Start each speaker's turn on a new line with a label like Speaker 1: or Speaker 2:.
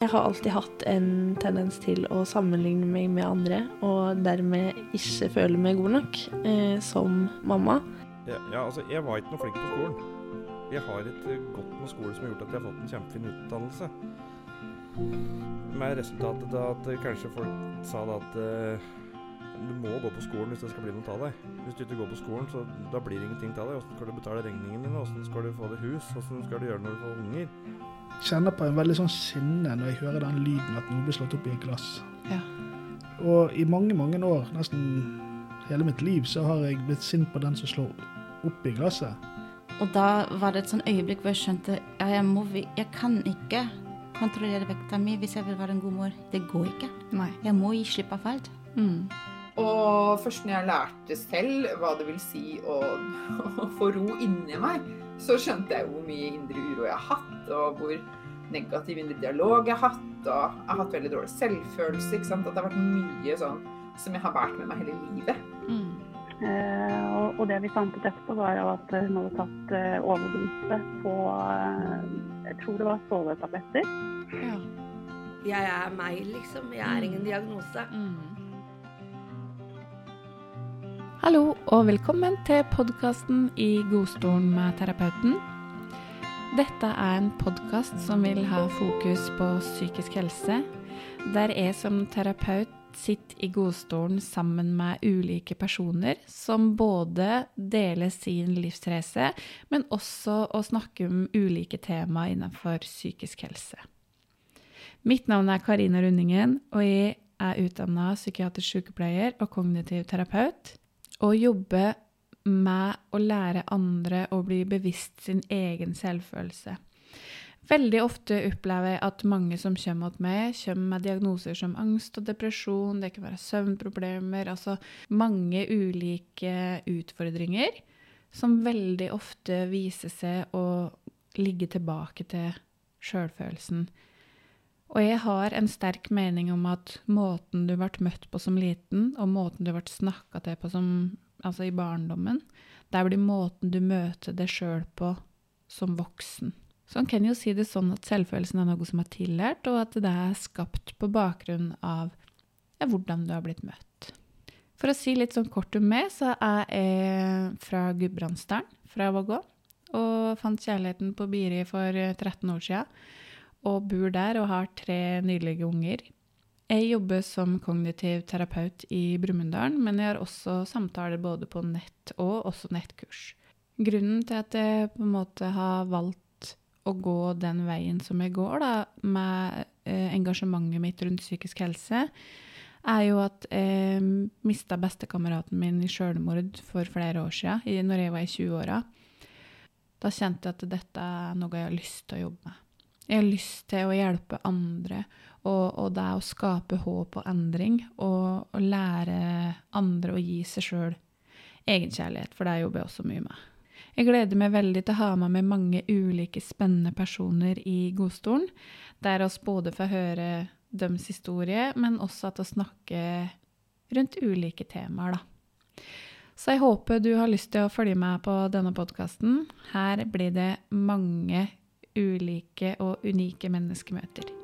Speaker 1: Jeg har alltid hatt en tendens til å sammenligne meg med andre, og dermed ikke føle meg god nok eh, som mamma.
Speaker 2: Ja, ja, altså, jeg var ikke noe flink på skolen. Jeg har et gått godt med skole som har gjort at jeg har fått en kjempefin utdannelse. Med resultatet da at uh, kanskje folk sa da at uh, du må gå på skolen hvis det skal bli noe av deg. Hvis du ikke går på skolen, så da blir det ingenting av deg. Hvordan skal du betale regningene dine? Hvordan skal du få deg hus? Hvordan skal du gjøre når du får unger?
Speaker 3: Kjenner på en veldig sånn sinne når jeg hører den lyden at noe blir slått opp i et glass.
Speaker 4: Ja.
Speaker 3: Og i mange, mange år, nesten hele mitt liv, så har jeg blitt sint på den som slår opp i glasset.
Speaker 4: Og da var det et sånn øyeblikk hvor jeg skjønte ja, jeg, må, jeg kan ikke kontrollere vekta mi hvis jeg vil være en god mor. Det går ikke.
Speaker 5: Nei.
Speaker 4: Jeg må gi slipp av alt.
Speaker 5: Mm.
Speaker 6: Og først når jeg lærte selv hva det vil si å, å få ro inni meg, så skjønte jeg hvor mye indre uro jeg har hatt, og hvor negativ indre dialog jeg har hatt. Og jeg har hatt veldig dårlig selvfølelse. ikke sant? At det har vært mye sånn som jeg har båret med meg hele livet.
Speaker 5: Mm.
Speaker 7: Eh, og, og, det vi fant ut etterpå, var jo at hun hadde tatt eh, overdose på eh, Jeg tror det var sovetabletter.
Speaker 5: Ja.
Speaker 8: Jeg er meg, liksom. Jeg er ingen diagnose.
Speaker 5: Mm.
Speaker 9: Hallo og velkommen til podkasten I godstolen med terapeuten. Dette er en podkast som vil ha fokus på psykisk helse, der jeg som terapeut sitter i godstolen sammen med ulike personer som både deler sin livsreise, men også å snakke om ulike tema innenfor psykisk helse. Mitt navn er Karina Rundingen, og jeg er utdanna psykiatrisk sykepleier og kognitiv terapeut å jobbe med å lære andre å bli bevisst sin egen selvfølelse. Veldig ofte opplever jeg at mange som kommer til meg, kommer med diagnoser som angst og depresjon, det kan være søvnproblemer, altså mange ulike utfordringer som veldig ofte viser seg å ligge tilbake til sjølfølelsen. Og jeg har en sterk mening om at måten du ble møtt på som liten, og måten du ble snakka til på som, altså i barndommen, det blir måten du møter deg sjøl på som voksen. Så en kan jo si det sånn at selvfølelsen er noe som er tillært, og at det er skapt på bakgrunn av ja, hvordan du har blitt møtt. For å si litt sånn kort om meg, så er jeg fra Gudbrandsdalen, fra Vågå, og fant kjærligheten på Biri for 13 år sia og bor der og har tre nydelige unger. Jeg jobber som kognitiv terapeut i Brumunddal, men jeg har også samtaler både på nett og også nettkurs. Grunnen til at jeg på en måte har valgt å gå den veien som jeg går, da, med eh, engasjementet mitt rundt psykisk helse, er jo at jeg mista bestekameraten min i sjølmord for flere år siden, når jeg var i 20-åra. Da kjente jeg at dette er noe jeg har lyst til å jobbe med. Jeg har lyst til å hjelpe andre, og, og det å skape håp og endring. Og, og lære andre å gi seg sjøl egenkjærlighet, for det jobber jeg også mye med. Jeg gleder meg veldig til å ha med meg mange ulike spennende personer i godstolen, der oss både får høre deres historie, men også at vi snakker rundt ulike temaer, da. Så jeg håper du har lyst til å følge med på denne podkasten. Her blir det mange ulike og unike menneskemøter.